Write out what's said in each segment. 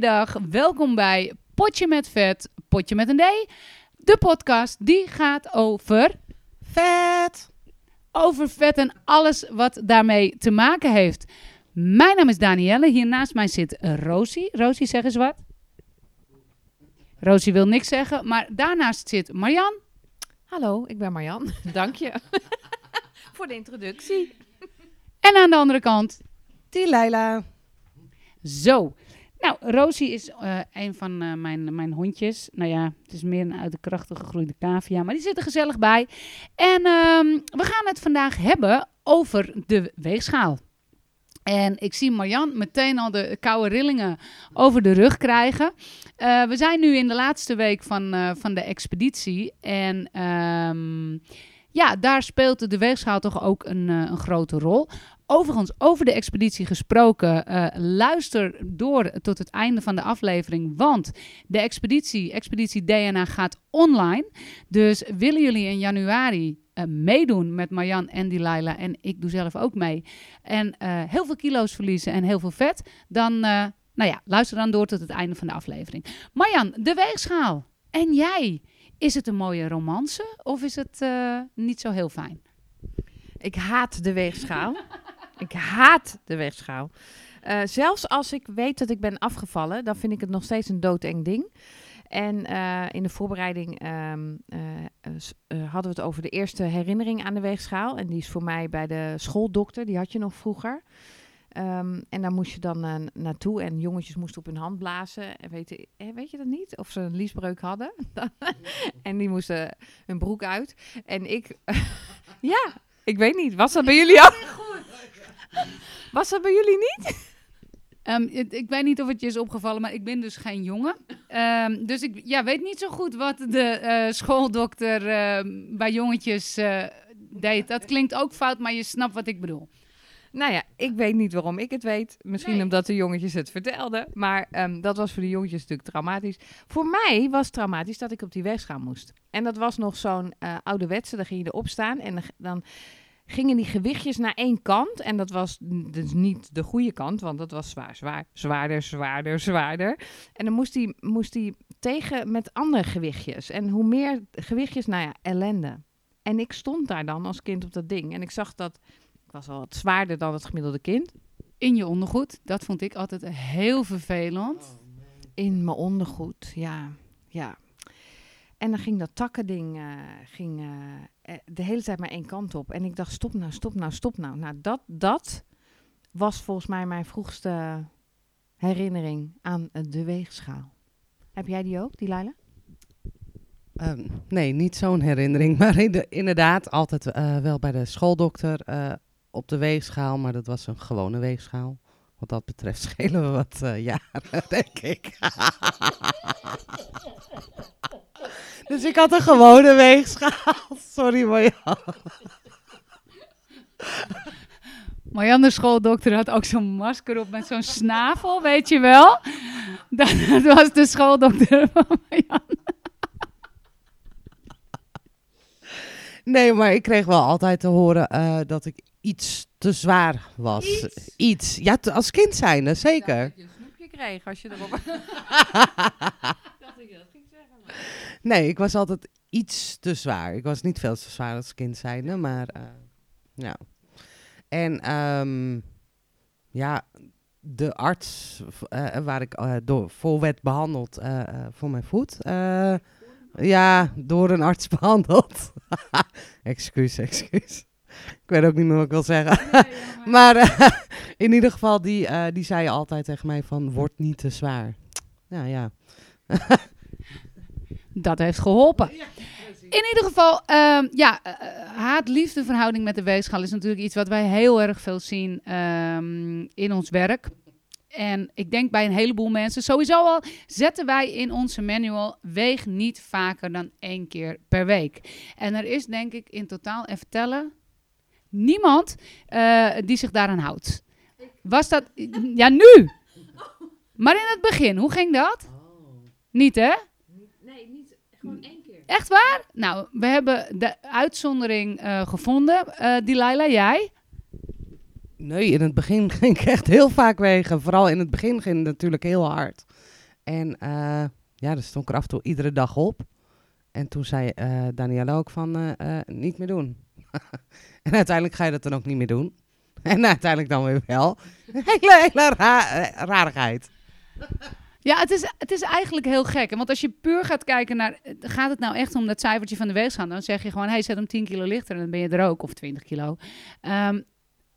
dag. Welkom bij Potje met Vet, Potje met een D. De podcast die gaat over Vet! over vet en alles wat daarmee te maken heeft. Mijn naam is Danielle. Hier naast mij zit Rosie. Rosie, zeg eens wat. Rosie wil niks zeggen, maar daarnaast zit Marjan. Hallo, ik ben Marjan. Dank je voor de introductie. En aan de andere kant, Die Leila. zo. Nou, Rosie is eh, een van eh, mijn, mijn hondjes. Nou ja, het is meer een uit de kracht gegroeide cavia, maar die zit er gezellig bij. En ehm, we gaan het vandaag hebben over de weegschaal. En ik zie Marjan meteen al de koude rillingen over de rug krijgen. Eh, we zijn nu in de laatste week van, van de expeditie. En ehm, ja, daar speelt de weegschaal toch ook een, een grote rol. Overigens, over de expeditie gesproken, eh, luister door tot het einde van de aflevering. Want de expeditie, Expeditie DNA, gaat online. Dus willen jullie in januari eh, meedoen met Marjan en Delilah, en ik doe zelf ook mee, en eh, heel veel kilo's verliezen en heel veel vet, dan nou ja, luister dan door tot het einde van de aflevering. Marjan, de weegschaal. En jij, is het een mooie romance of is het niet zo heel fijn? Ik haat de weegschaal. ik haat de weegschaal. Eh, zelfs als ik weet dat ik ben afgevallen, dan vind ik het nog steeds een doodeng ding. En eh, in de voorbereiding ehm, eh, hadden we het over de eerste herinnering aan de weegschaal. En die is voor mij bij de schooldokter, die had je nog vroeger. Ehm, en daar moest je dan naartoe en jongetjes moesten op hun hand blazen. En weet, je- weet je dat niet? Of ze een liesbreuk hadden. en die moesten hun broek uit. En ik, ja, ik weet niet. Was dat bij jullie ook? Was dat bij jullie niet? Ehm, het- ik weet niet of het je is opgevallen, maar ik ben dus geen jongen. Ehm, dus ik ja, weet niet zo goed wat de eh, schooldokter ehm, bij jongetjes eh, deed. Dat klinkt ook fout, maar je snapt wat ik bedoel. Nou ja, ik weet niet waarom ik het weet. Misschien Nee. omdat de jongetjes het vertelden. Maar dat was voor de jongetjes natuurlijk traumatisch. Voor mij was het traumatisch dat ik op die weegschaal moest. En dat was nog zo'n eh ouderwetse. Dan ging je erop staan en dan gingen die gewichtjes naar één kant. En dat was dus niet de goede kant, want dat was zwaar, zwaar, zwaarder, zwaarder, zwaarder. En dan moest die, moest die tegen met andere gewichtjes. En hoe meer gewichtjes, nou ja, ellende. En ik stond daar dan als kind op dat ding. En ik zag dat ik was wel wat zwaarder dan het gemiddelde kind. In je ondergoed, dat vond ik altijd heel vervelend. In mijn ondergoed, ja. ja. En dan ging dat takkending eh, ging, eh, eh, de hele tijd maar één kant op. En ik dacht, stop nou, stop nou, stop nou. Nou, dat, dat was volgens mij mijn vroegste herinnering aan de weegschaal. Heb jij die ook, die Leila? Ehm, nee, niet zo'n herinnering. Maar in de- inderdaad, altijd wel bij de schooldokter op de weegschaal. Maar dat was een gewone weegschaal. Wat dat betreft schelen we wat eh, jaren, denk ik. dus ik had een gewone weegschaal. Sorry, Marjan. Marjan, de schooldokter, had ook zo'n masker op met zo'n snavel, weet je wel? Dat, dat was de schooldokter van Marjan. Nee, maar ik kreeg wel altijd te horen eh, dat ik iets te zwaar was. Iets? Iets. Ja, als kind zijnde, zeker. dat je een snoepje kreeg als je erop... Nee, ik was altijd iets te zwaar. Ik was niet veel te zwaar als kind zijnde, maar eh, ja. En ehm, ja, de arts v- eh, waar ik eh, door, voor werd behandeld eh, eh, voor mijn voet. eh, ja, door een arts behandeld. excuus, excuus. Ik weet ook niet meer wat ik wil zeggen. maar eh, in ieder geval, die, eh, die zei altijd tegen mij van, word niet te zwaar. Ja, ja. Dat heeft geholpen. In ieder geval, ehm, ja, eh, haat-liefde verhouding met de weegschaal is natuurlijk iets wat wij heel erg veel zien ehm, in ons werk. En ik denk bij een heleboel mensen, sowieso al zetten wij in onze manual, weeg niet vaker dan één keer per week. En er is denk ik in totaal, even tellen, niemand eh, die zich daaraan houdt. Was dat, ja nu, maar in het begin, hoe ging dat? Niet hè? Nee, niet gewoon één keer. Echt waar? Nou, we hebben de uitzondering eh, gevonden. Eh Delilah, jij? Nee, in het begin ging ik echt heel vaak wegen. Vooral in het begin ging het natuurlijk heel hard. En uh, ja, dan stond ik er af en toe iedere dag op. En toen zei uh, Danielle ook van, uh, niet meer doen. en uiteindelijk ga je dat dan ook niet meer doen. En uiteindelijk dan weer wel. hele, hele ra rarigheid. Ja, het is, het is eigenlijk heel gek. Want als je puur gaat kijken naar... Gaat het nou echt om dat cijfertje van de weegschaal? Dan zeg je gewoon, hey, zet hem 10 kilo lichter en dan ben je er ook. Of 20 kilo. Um,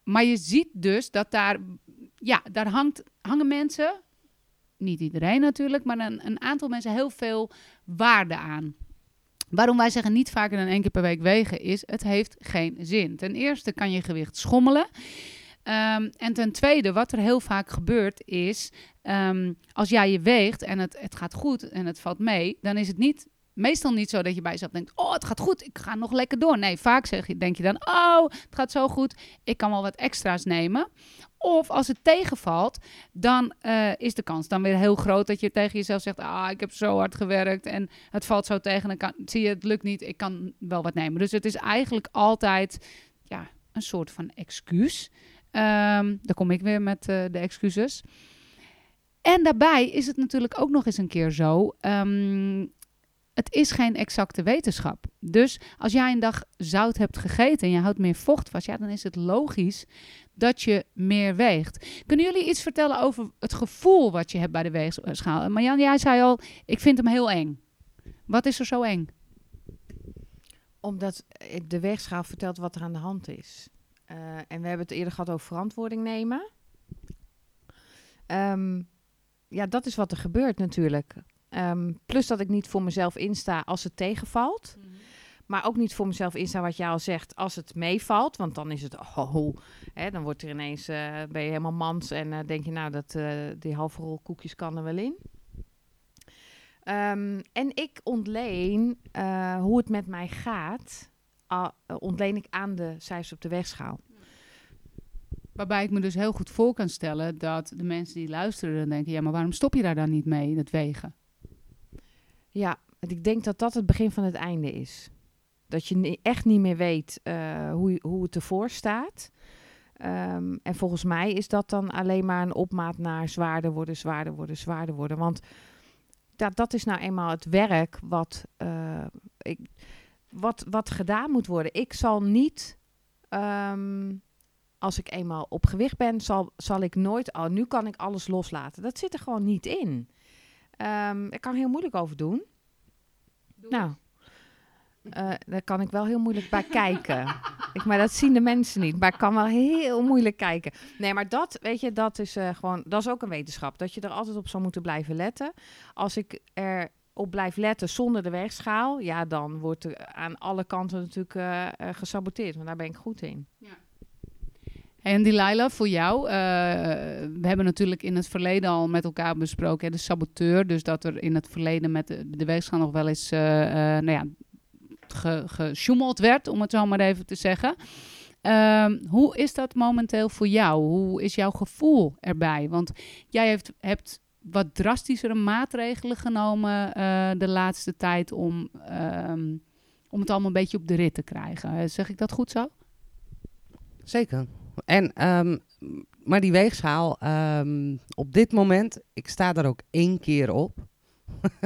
maar je ziet dus dat daar... Ja, daar hangt, hangen mensen... Niet iedereen natuurlijk, maar een, een aantal mensen heel veel waarde aan. Waarom wij zeggen niet vaker dan één keer per week wegen is, het heeft geen zin. Ten eerste kan je gewicht schommelen. Um, en ten tweede, wat er heel vaak gebeurt is, um, als jij je weegt en het, het gaat goed en het valt mee, dan is het niet meestal niet zo dat je bij jezelf denkt: Oh, het gaat goed, ik ga nog lekker door. Nee, vaak zeg je, denk je dan: Oh, het gaat zo goed, ik kan wel wat extra's nemen. Of als het tegenvalt, dan uh, is de kans dan weer heel groot dat je tegen jezelf zegt: Ah, ik heb zo hard gewerkt en het valt zo tegen. Dan kan, zie je, het lukt niet, ik kan wel wat nemen. Dus het is eigenlijk altijd ja, een soort van excuus. Um, daar kom ik weer met uh, de excuses. En daarbij is het natuurlijk ook nog eens een keer zo. Um, het is geen exacte wetenschap. Dus als jij een dag zout hebt gegeten en je houdt meer vocht vast, ja, dan is het logisch dat je meer weegt. Kunnen jullie iets vertellen over het gevoel wat je hebt bij de weegschaal? Marjan, jij zei al, ik vind hem heel eng. Wat is er zo eng? Omdat de weegschaal vertelt wat er aan de hand is. Uh, en we hebben het eerder gehad over verantwoording nemen. Um, ja, dat is wat er gebeurt natuurlijk. Um, plus dat ik niet voor mezelf insta als het tegenvalt. Mm -hmm. Maar ook niet voor mezelf insta wat jij al zegt als het meevalt. Want dan is het, oh, hè, dan wordt er ineens, uh, ben je helemaal mans en uh, denk je, nou, dat, uh, die halve rol koekjes kan er wel in. Um, en ik ontleen hoe het met mij gaat, ontleen ik aan de cijfers op de weegschaal. Waarbij ik me dus heel goed voor kan stellen dat de mensen die luisteren dan denken, ja, maar waarom stop je daar dan niet mee, het wegen? Ja, ik denk dat dat het begin van het einde is. Dat je echt niet meer weet uh, hoe, hoe het ervoor staat. Um, en volgens mij is dat dan alleen maar een opmaat naar zwaarder worden, zwaarder worden, zwaarder worden. Want dat, dat is nou eenmaal het werk wat, uh, ik, wat, wat gedaan moet worden. Ik zal niet, um, als ik eenmaal op gewicht ben, zal, zal ik nooit, oh, nu kan ik alles loslaten. Dat zit er gewoon niet in. Um, ik kan heel moeilijk over doen. Doe nou, uh, daar kan ik wel heel moeilijk bij kijken. ik, maar dat zien de mensen niet. Maar ik kan wel heel moeilijk kijken. Nee, maar dat, weet je, dat is uh, gewoon, dat is ook een wetenschap. Dat je er altijd op zou moeten blijven letten. Als ik er op blijf letten zonder de weegschaal, ja, dan wordt er aan alle kanten natuurlijk uh, gesaboteerd. Want daar ben ik goed in. Ja. En Delilah, voor jou, uh, we hebben natuurlijk in het verleden al met elkaar besproken, hè, de saboteur. Dus dat er in het verleden met de, de weegschaal nog wel eens, uh, nou ja, gesjoemeld werd, om het zo maar even te zeggen. Ehm, hoe is dat momenteel voor jou? Hoe is jouw gevoel erbij? Want jij hebt wat drastischere maatregelen genomen de laatste tijd om, um, om het allemaal een beetje op de rit te krijgen. Zeg ik dat goed zo? Zeker. En, um, maar die weegschaal, um, op dit moment, ik sta er ook één keer op.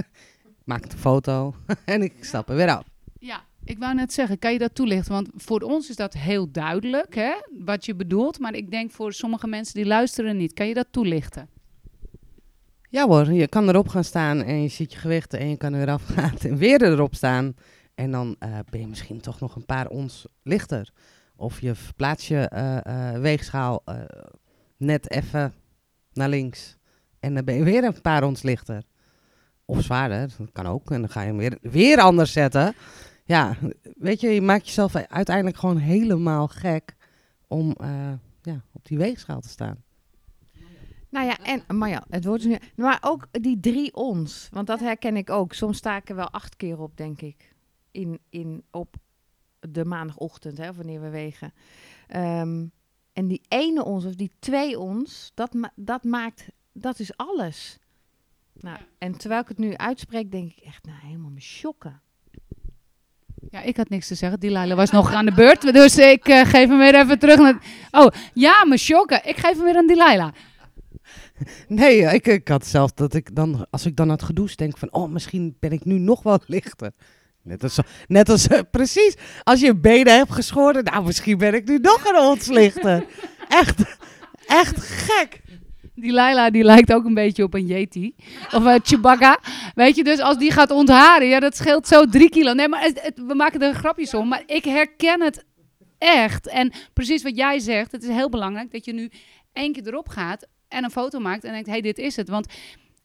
Maak een foto en ik stap er weer af. Ja, ik wou net zeggen, kan je dat toelichten? Want voor ons is dat heel duidelijk, hè, wat je bedoelt. Maar ik denk voor sommige mensen die luisteren niet. Kan je dat toelichten? Ja hoor, je kan erop gaan staan en je ziet je gewichten en je kan er weer afgaan en weer erop staan. En dan uh, ben je misschien toch nog een paar ons lichter. Of je verplaats je uh, uh, weegschaal uh, net even naar links. En dan ben je weer een paar ons lichter. Of zwaarder, dat kan ook. En dan ga je hem weer, weer anders zetten. Ja, weet je, je maakt jezelf uiteindelijk gewoon helemaal gek om ja, op die weegschaal te staan. Nou ja, en, maar ja, het wordt nu. Maar ook die drie ons, want dat herken ik ook. Soms sta ik er wel acht keer op, denk ik. In, in, op, de maandagochtend, hè, wanneer we wegen. Um, en die ene ons of die twee ons, dat, ma dat maakt, dat is alles. Nou, en terwijl ik het nu uitspreek, denk ik echt, nou, helemaal me shocken. Ja, ik had niks te zeggen. Die Laila was nog aan de beurt. Dus ik eh, geef hem weer even terug. Naar... Oh, ja, me shocken. Ik geef hem weer aan die Laila. Nee, ik, ik had zelf dat ik dan, als ik dan had gedoucht, denk van, oh, misschien ben ik nu nog wel lichter. Net als, net als precies, als je benen hebt geschoren, nou, misschien ben ik nu nog een ons lichter. Echt, echt gek. Die Laila die lijkt ook een beetje op een Yeti. Of een Chewbacca. Weet je, dus als die gaat ontharen, ja, dat scheelt zo drie kilo. Nee, maar het- het- we maken er grapjes om. Maar ik herken het echt. En precies wat jij zegt, het is heel belangrijk dat je nu één keer erop gaat en een foto maakt en denkt, hé, hey, dit is het. Want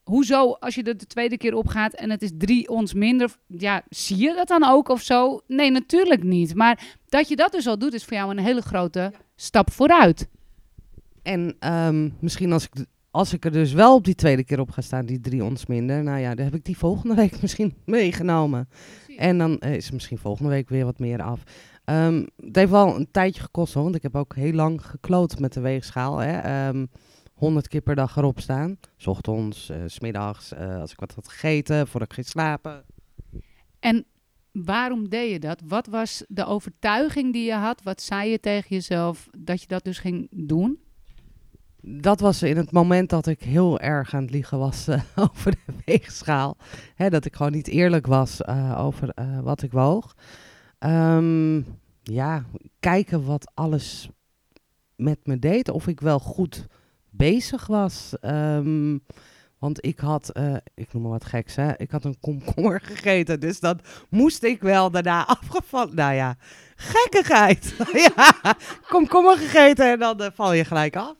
hoezo, als je er de tweede keer op gaat en het is drie ons minder, ja, zie je dat dan ook of zo? Nee, natuurlijk niet. Maar dat je dat dus al doet, is voor jou een hele grote stap vooruit. En ehm, misschien als ik, als ik er dus wel op die tweede keer op ga staan, die drie ons minder, nou ja, dan heb ik die volgende week misschien meegenomen. En dan eh, is er misschien volgende week weer wat meer af. Ehm, het heeft wel een tijdje gekost, hoor, want ik heb ook heel lang gekloot met de weegschaal. Hè. Ehm, 100 keer per dag erop staan. 's ochtends, eh, s smiddags, eh, als ik wat had gegeten, voordat ik ging slapen. En waarom deed je dat? Wat was de overtuiging die je had? Wat zei je tegen jezelf dat je dat dus ging doen? Dat was in het moment dat ik heel erg aan het liegen was eh, over de weegschaal. Hè, dat ik gewoon niet eerlijk was eh, over eh, wat ik woog. Ehm, ja, kijken wat alles met me deed. Of ik wel goed bezig was. Ehm, want ik had, eh, ik noem maar wat geks, hè. Ik had een komkommer gegeten. Dus dan moest ik wel daarna afgevallen. Nou ja, gekkigheid. ja, komkommer gegeten en dan eh, val je gelijk af.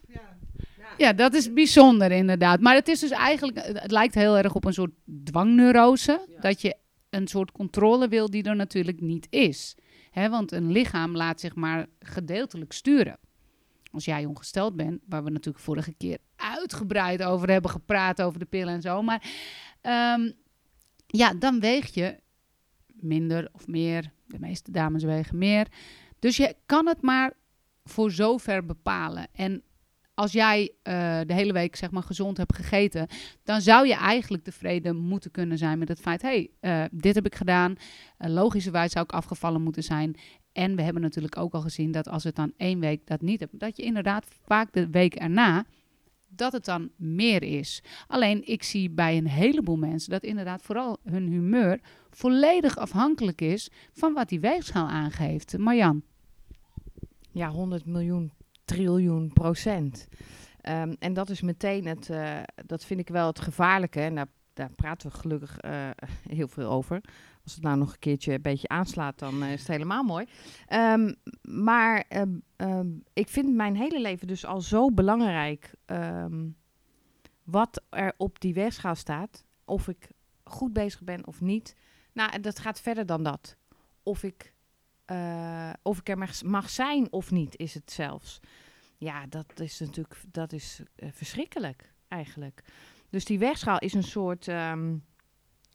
Ja, dat is bijzonder inderdaad. Maar het is dus eigenlijk, het lijkt heel erg op een soort dwangneurose. Dat je een soort controle wil die er natuurlijk niet is. Hè, want een lichaam laat zich maar gedeeltelijk sturen. Als jij ongesteld bent, waar we natuurlijk vorige keer uitgebreid over hebben gepraat, over de pillen en zo. Maar ehm, ja, dan weeg je minder of meer. De meeste dames wegen meer. Dus je kan het maar voor zover bepalen. En als jij eh, de hele week zeg maar gezond hebt gegeten, dan zou je eigenlijk tevreden moeten kunnen zijn met het feit: hé, hey, eh, dit heb ik gedaan. Uh, logischerwijs zou ik afgevallen moeten zijn. En we hebben natuurlijk ook al gezien dat als het dan één week dat niet hebt, dat je inderdaad vaak de week erna dat het dan meer is. Alleen ik zie bij een heleboel mensen dat inderdaad vooral hun humeur volledig afhankelijk is van wat die weegschaal aangeeft. Marjan. Ja, 100 miljoen triljoen procent. Um, en dat is meteen het, uh, dat vind ik wel het gevaarlijke. En daar, daar praten we gelukkig uh, heel veel over. Als het nou nog een keertje een beetje aanslaat, dan uh, is het helemaal mooi. Um, maar um, ik vind mijn hele leven dus al zo belangrijk wat er op die weegschaal staat. Of ik goed bezig ben of niet. Nou, dat gaat verder dan dat. Of ik, uh, of ik er mag, zijn of niet, is het zelfs. Ja, dat is natuurlijk dat is, uh, verschrikkelijk eigenlijk. Dus die weegschaal is een soort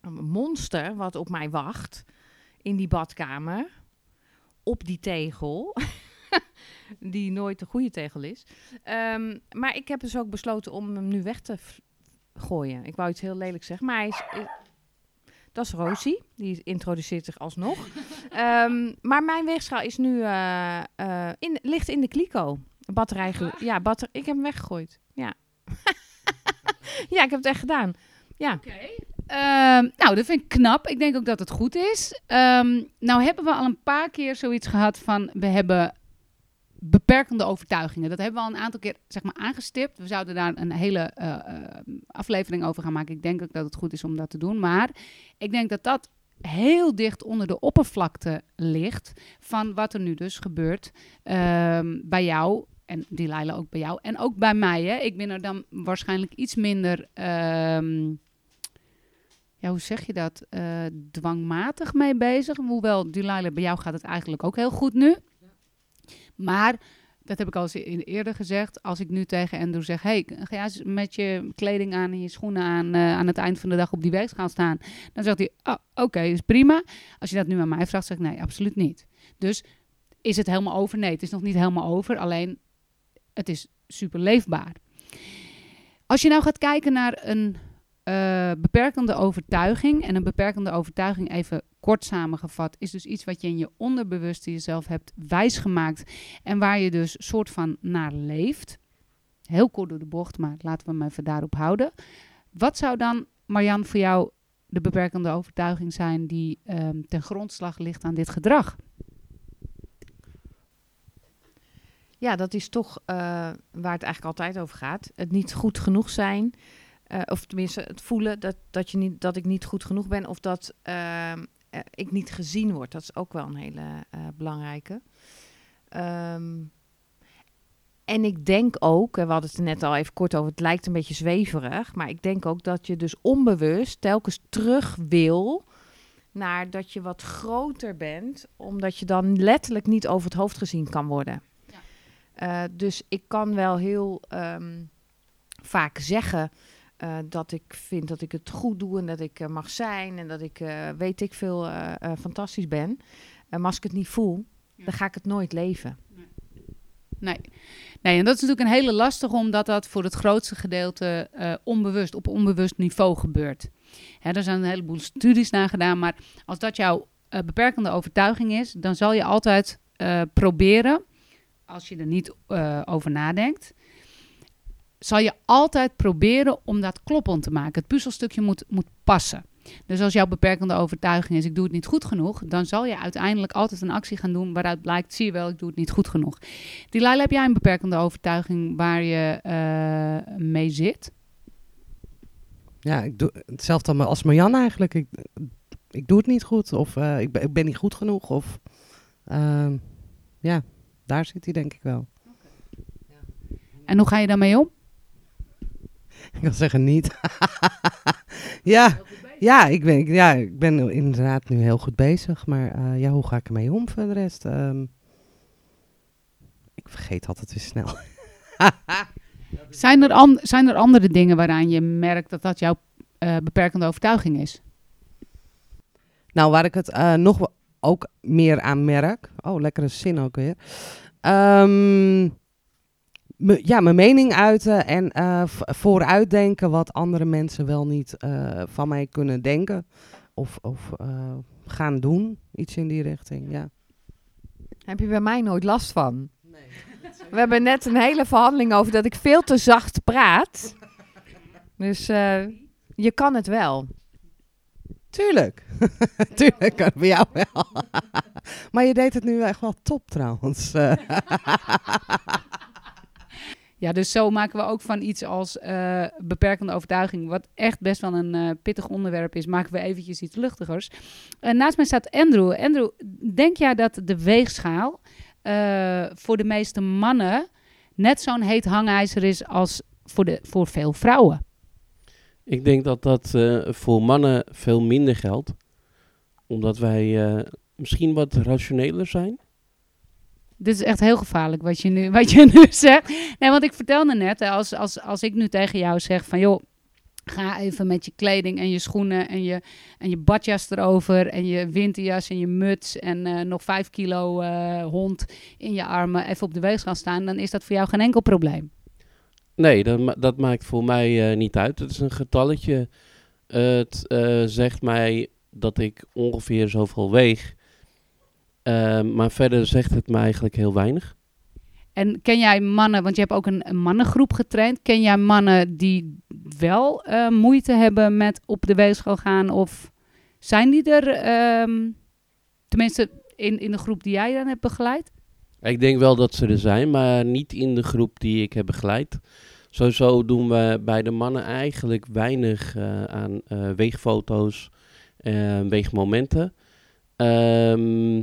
monster wat op mij wacht in die badkamer. Op die tegel. die nooit de goede tegel is. Um, maar ik heb dus ook besloten om hem nu weg te gooien. Ik wou iets heel lelijk zeggen, maar hij is, dat is Rosie, die introduceert zich alsnog. um, maar mijn weegschaal is nu uh, uh, in, ligt in de kliko. Batterij, ja, batter ik heb hem weggegooid. Ja. ja, ik heb het echt gedaan. Ja. Oké. Okay. Uh, nou, dat vind ik knap. Ik denk ook dat het goed is. Um, nou hebben we al een paar keer zoiets gehad van we hebben beperkende overtuigingen. Dat hebben we al een aantal keer zeg maar, aangestipt. We zouden daar een hele uh, uh, aflevering over gaan maken. Ik denk ook dat het goed is om dat te doen. Maar ik denk dat dat heel dicht onder de oppervlakte ligt van wat er nu dus gebeurt um, bij jou. En die ook bij jou. En ook bij mij. Hè. Ik ben er dan waarschijnlijk iets minder... ja, hoe zeg je dat? Uh, dwangmatig mee bezig. Hoewel, Delilah, bij jou gaat het eigenlijk ook heel goed nu. Maar, dat heb ik al eens eerder gezegd. Als ik nu tegen Andrew zeg... hey, ga eens met je kleding aan en je schoenen aan... Uh, aan het eind van de dag op die weegschaal staan. Dan zegt hij, oh, oké, is prima. Als je dat nu aan mij vraagt, zeg ik, nee, absoluut niet. Dus, is het helemaal over? Nee, het is nog niet helemaal over. Alleen, het is super leefbaar. Als je nou gaat kijken naar een uh, beperkende overtuiging... en een beperkende overtuiging even kort samengevat, is dus iets wat je in je onderbewuste jezelf hebt wijsgemaakt. En waar je dus soort van naar leeft. Heel kort door de bocht, maar laten we hem even daarop houden. Wat zou dan, Marjan, voor jou de beperkende overtuiging zijn die ehm, ten grondslag ligt aan dit gedrag? Ja, dat is toch eh, waar het eigenlijk altijd over gaat. Het niet goed genoeg zijn. Eh, of tenminste, het voelen dat, dat, je niet, dat ik niet goed genoeg ben. Of dat ehm, eh, ik niet gezien word. Dat is ook wel een hele eh, belangrijke. Ehm, en ik denk ook, en we hadden het er net al even kort over, het lijkt een beetje zweverig. Maar ik denk ook dat je dus onbewust telkens terug wil naar dat je wat groter bent. Omdat je dan letterlijk niet over het hoofd gezien kan worden. Eh, dus ik kan wel heel ehm, vaak zeggen eh, dat ik vind dat ik het goed doe en dat ik er mag zijn en dat ik eh, weet ik veel eh, eh, fantastisch ben. maar als ik het niet voel, Ja. dan ga ik het nooit leven. Nee. nee, en dat is natuurlijk een hele lastige, omdat dat voor het grootste gedeelte eh, onbewust, op onbewust niveau gebeurt. Hè, er zijn een heleboel studies naar gedaan, maar als dat jouw eh, beperkende overtuiging is, dan zal je altijd eh, proberen, als je er niet eh, over nadenkt, zal je altijd proberen om dat kloppend te maken. Het puzzelstukje moet, moet passen. Dus als jouw beperkende overtuiging is, ik doe het niet goed genoeg, dan zal je uiteindelijk altijd een actie gaan doen waaruit blijkt, zie je wel, ik doe het niet goed genoeg. Delilah, heb jij een beperkende overtuiging waar je eh, mee zit? Ja, ik doe hetzelfde als Marjan eigenlijk. Ik, ik doe het niet goed of eh, ik, ben, ik ben niet goed genoeg. Of, ehm, ja, daar zit hij denk ik wel. En hoe ga je daarmee om? Ik wil zeggen niet. ja, ja, ik ben, ik- ja, ik ben inderdaad nu heel goed bezig. Maar eh, ja, hoe ga ik ermee om voor de rest? Ehm, ik vergeet altijd weer snel. Zijn er, an- zijn er andere dingen waaraan je merkt dat dat jouw eh, beperkende overtuiging is? Nou, waar ik het eh, nog ook meer aan merk. Oh, lekkere zin ook weer. Ehm, me- ja, mijn mening uiten en eh, vooruitdenken wat andere mensen wel niet eh, van mij kunnen denken. Of, of eh, gaan doen. Iets in die richting, ja. Heb je bij mij nooit last van? We hebben net een hele verhandeling over dat ik veel te zacht praat. Dus je kan het wel. Tuurlijk. Tuurlijk kan het bij jou wel. maar je deed het nu echt wel top trouwens. Ja, dus zo maken we ook van iets als eh, beperkende overtuiging, wat echt best wel een eh, pittig onderwerp is, maken we eventjes iets luchtigers. Eh, naast mij staat Andrew. Andrew, denk jij dat de weegschaal voor de meeste mannen net zo'n heet hangijzer is als voor, de, voor veel vrouwen? Ik denk dat dat voor mannen veel minder geldt. Omdat wij misschien wat rationeler zijn. Dit is echt heel gevaarlijk wat je nu, wat je nu zegt. Nee, want ik vertelde net, als, als, als ik nu tegen jou zeg van joh, ga even met je kleding en je schoenen en je, en je badjas erover en je winterjas en je muts en eh, nog vijf kilo eh, hond in je armen even op de weegschaal staan, dan is dat voor jou geen enkel probleem. Nee, dat, dat maakt voor mij eh, niet uit. Het is een getalletje. het zegt mij dat ik ongeveer zoveel weeg. Eh, maar verder zegt het me eigenlijk heel weinig. En ken jij mannen, want je hebt ook een, een mannengroep getraind, ken jij mannen die wel eh, moeite hebben met op de weegschaal gaan of zijn die er, ehm, tenminste in, in de groep die jij dan hebt begeleid? Ik denk wel dat ze er zijn, maar niet in de groep die ik heb begeleid. Sowieso doen we bij de mannen eigenlijk weinig eh, aan eh, weegfoto's en weegmomenten. Ehm,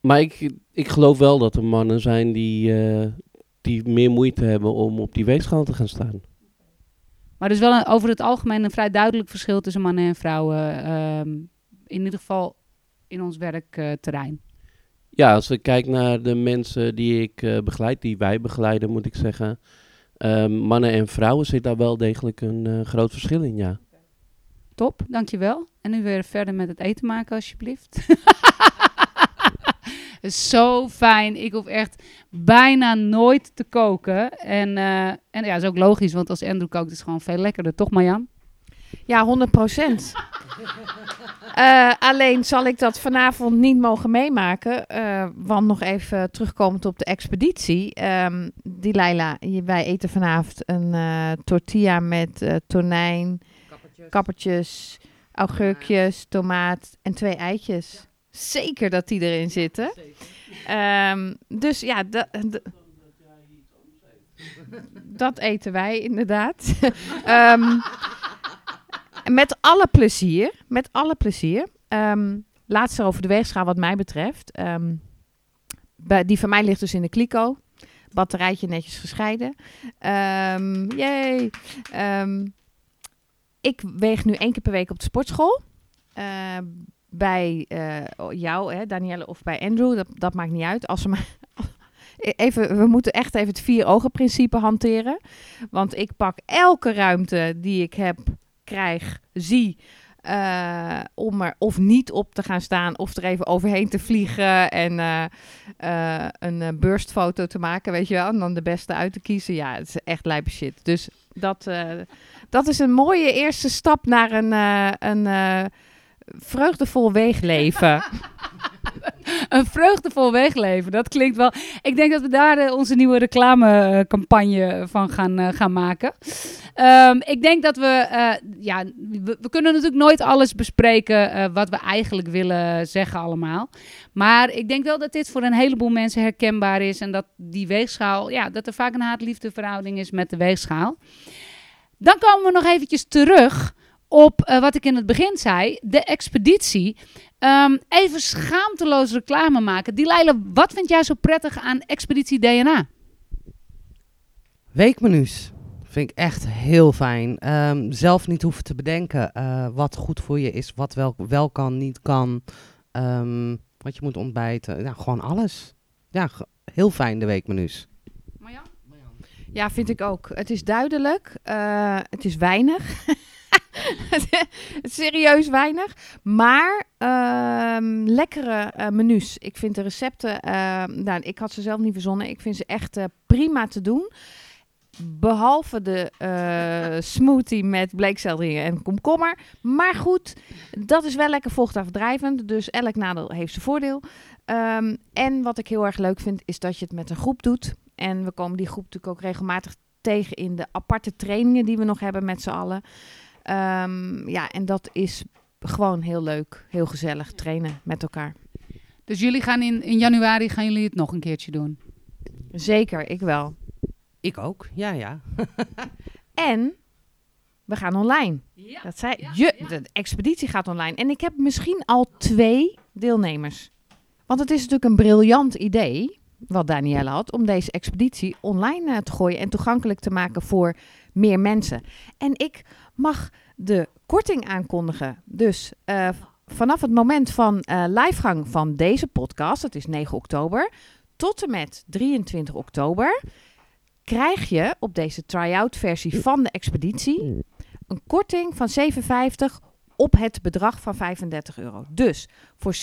maar ik, ik geloof wel dat er mannen zijn die, eh, die meer moeite hebben om op die weegschaal te gaan staan. Maar er is wel een, over het algemeen een vrij duidelijk verschil tussen mannen en vrouwen. ehm, in ieder geval in ons werkterrein. Ja, als ik kijk naar de mensen die ik eh, begeleid, die wij begeleiden, moet ik zeggen. ehm, mannen en vrouwen zit daar wel degelijk een eh, groot verschil in, ja. Top, dankjewel. En nu weer verder met het eten maken, alsjeblieft. Zo fijn. Ik hoef echt bijna nooit te koken. En, eh, en ja, is ook logisch, want als Andrew kookt is het gewoon veel lekkerder, toch Marjan? Ja, 100 procent. Eh, alleen zal ik dat vanavond niet mogen meemaken. eh, want nog even terugkomend op de expeditie. Ehm die Leila, je- wij eten vanavond een eh, tortilla met eh, tonijn, kappertjes, augurkjes, tomaat en twee eitjes. Zeker dat die erin zitten. Ehm, dus ja, da- da- dat eten wij inderdaad. Ehm, met alle plezier. Met alle plezier. Ehm laatst over de weegschaal wat mij betreft. Die van mij ligt dus in de kliko. Batterijtje netjes gescheiden. Ehm, ik weeg nu één keer per week op de sportschool. Eh, bij eh, jou, hè, Danielle, of bij Andrew. Dat, dat maakt niet uit. Als ze maar... Even, we moeten echt even het vier ogen principe hanteren. Want ik pak elke ruimte die ik heb, krijg, zie. eh, om er of niet op te gaan staan of er even overheen te vliegen en eh, een burstfoto te maken, weet je wel. En dan de beste uit te kiezen. Ja, het is echt lijpe shit. Dus dat, dat is een mooie eerste stap naar een, een vreugdevol weegleven. Een vreugdevol wegleven, dat klinkt wel. Ik denk dat we daar eh, onze nieuwe reclamecampagne van gaan, eh, gaan maken. Ehm, ik denk dat we, eh, ja, we, kunnen natuurlijk nooit alles bespreken eh, wat we eigenlijk willen zeggen allemaal. Maar ik denk wel dat dit voor een heleboel mensen herkenbaar is en dat die weegschaal, ja, dat er vaak een haat-liefde is met de weegschaal. Dan komen we nog eventjes terug op eh, wat ik in het begin zei, de expeditie. Ehm, even schaamteloos reclame maken. Die Leila, wat vind jij zo prettig aan Expeditie DNA? Weekmenu's vind ik echt heel fijn. Ehm, zelf niet hoeven te bedenken eh, wat goed voor je is, wat wel, wel kan, niet kan. Ehm, wat je moet ontbijten. Ja, gewoon alles. Ja, heel fijn de weekmenu's. Ja, vind ik ook. Het is duidelijk. eh, het is weinig. Serieus weinig. Maar ehm, lekkere eh, menus. Ik vind de recepten... ehm, nou, ik had ze zelf niet verzonnen. Ik vind ze echt eh, prima te doen. Behalve de eh, smoothie met bleekselderie en komkommer. Maar goed, dat is wel lekker vochtafdrijvend. Dus elk nadeel heeft zijn voordeel. Ehm, en wat ik heel erg leuk vind, is dat je het met een groep doet. En we komen die groep natuurlijk ook regelmatig tegen in de aparte trainingen die we nog hebben met z'n allen. Ehm, ja, en dat is gewoon heel leuk, heel gezellig trainen met elkaar. Dus jullie gaan in, in januari gaan jullie het nog een keertje doen. Zeker, ik wel. Ik ook, ja, ja. En we gaan online. Dat zei je, de expeditie gaat online. En ik heb misschien al twee deelnemers. Want het is natuurlijk een briljant idee, wat Danielle had, om deze expeditie online eh, te gooien en toegankelijk te maken voor meer mensen. En ik mag de korting aankondigen. Dus eh, vanaf het moment van eh, livegang van deze podcast, dat is 9 oktober, tot en met 23 oktober, krijg je op deze try-out versie van de expeditie een korting van 7,50 op het bedrag van 35 euro. Dus voor 27,50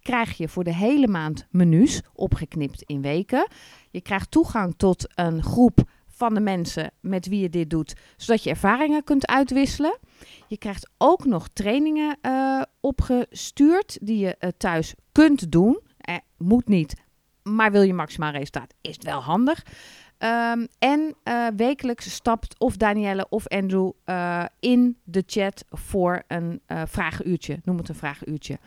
krijg je voor de hele maand menus opgeknipt in weken. Je krijgt toegang tot een groep van de mensen met wie je dit doet, zodat je ervaringen kunt uitwisselen. Je krijgt ook nog trainingen eh, opgestuurd die je eh, thuis kunt doen. Eh, moet niet, maar wil je maximaal resultaat, is het wel handig. Ehm, en eh, wekelijks stapt of Danielle of Andrew in de chat voor een vragenuurtje. Noem het een vragenuurtje.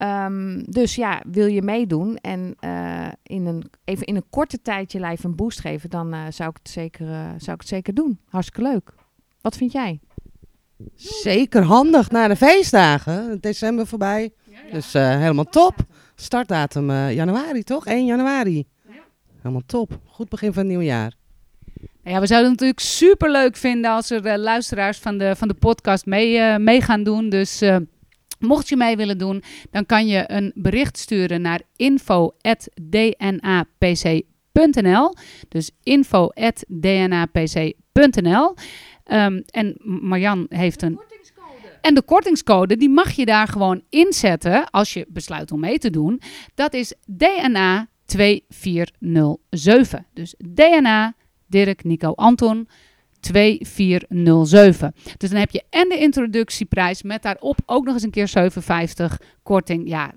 Ehm, dus ja, wil je meedoen en eh, in een, even in een korte tijd je lijf een boost geven, dan eh, zou, ik het zeker, eh, zou ik het zeker doen. Hartstikke leuk. Wat vind jij? Zeker handig na de feestdagen. December voorbij. Dus eh, helemaal top. Startdatum eh, januari, toch? 1 januari. Helemaal top. Goed begin van het nieuwe jaar. Nou ja, we zouden het natuurlijk super leuk vinden als er luisteraars van de, van de podcast mee, eh, mee gaan doen. Dus eh, mocht je mee willen doen, dan kan je een bericht sturen naar info.dnapc.nl. Dus info.dnapc.nl. Ehm, en Marjan heeft een. En de kortingscode, die mag je daar gewoon inzetten als je besluit om mee te doen. Dat is DNA 2407. Dus DNA Dirk, Nico, Anton 2407. Dus dan heb je en de introductieprijs met daarop ook nog eens een keer 750 korting. Ja,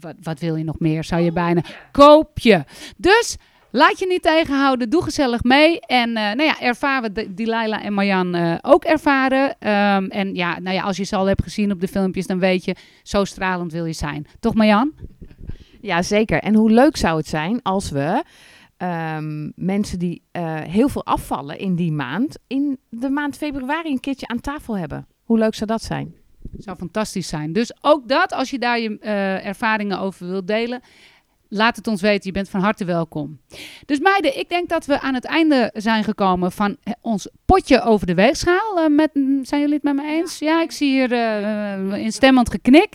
wat, wat wil je nog meer? Zou je bijna koop je. Dus laat je niet tegenhouden. Doe gezellig mee. En eh, nou ja, ervaar wat de- Delilah en Marjan eh, ook ervaren. Ehm, en ja, nou ja, als je ze al hebt gezien op de filmpjes, dan weet je, zo stralend wil je zijn. Toch Marjan? Ja, zeker. En hoe leuk zou het zijn als we ehm, mensen die eh, heel veel afvallen in die maand, in de maand februari een keertje aan tafel hebben. Hoe leuk zou dat zijn? Zou fantastisch zijn. Dus ook dat, als je daar je eh, ervaringen over wilt delen, laat het ons weten. Je bent van harte welkom. Dus meiden, ik denk dat we aan het einde zijn gekomen van eh, ons potje over de weegschaal. Eh, met, zijn jullie het met me eens? Ja, ik zie hier eh instemmend geknik.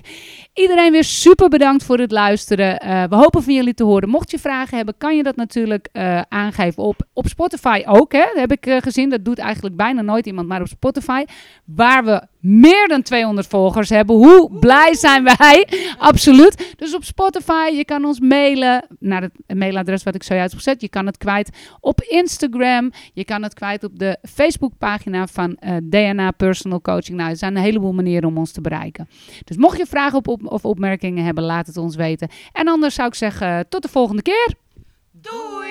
Iedereen weer super bedankt voor het luisteren. Eh, we hopen van jullie te horen. Mocht je vragen hebben, kan je dat natuurlijk eh, aangeven op, op Spotify ook. Hè? Dat heb ik eh, gezien. Dat doet eigenlijk bijna nooit iemand, maar op Spotify. Waar we meer dan 200 volgers hebben. Hoe blij zijn wij? Absoluut. Dus op Spotify, je kan ons mailen naar het mailadres wat ik zojuist gezet. Je kan het kwijt op Instagram. Je kan het kwijt op de Facebookpagina van DNA Personal Coaching. Nou, er zijn een heleboel manieren om ons te bereiken. Dus mocht je vragen op, of opmerkingen hebben, laat het ons weten. En anders zou ik zeggen, tot de volgende keer. Doei!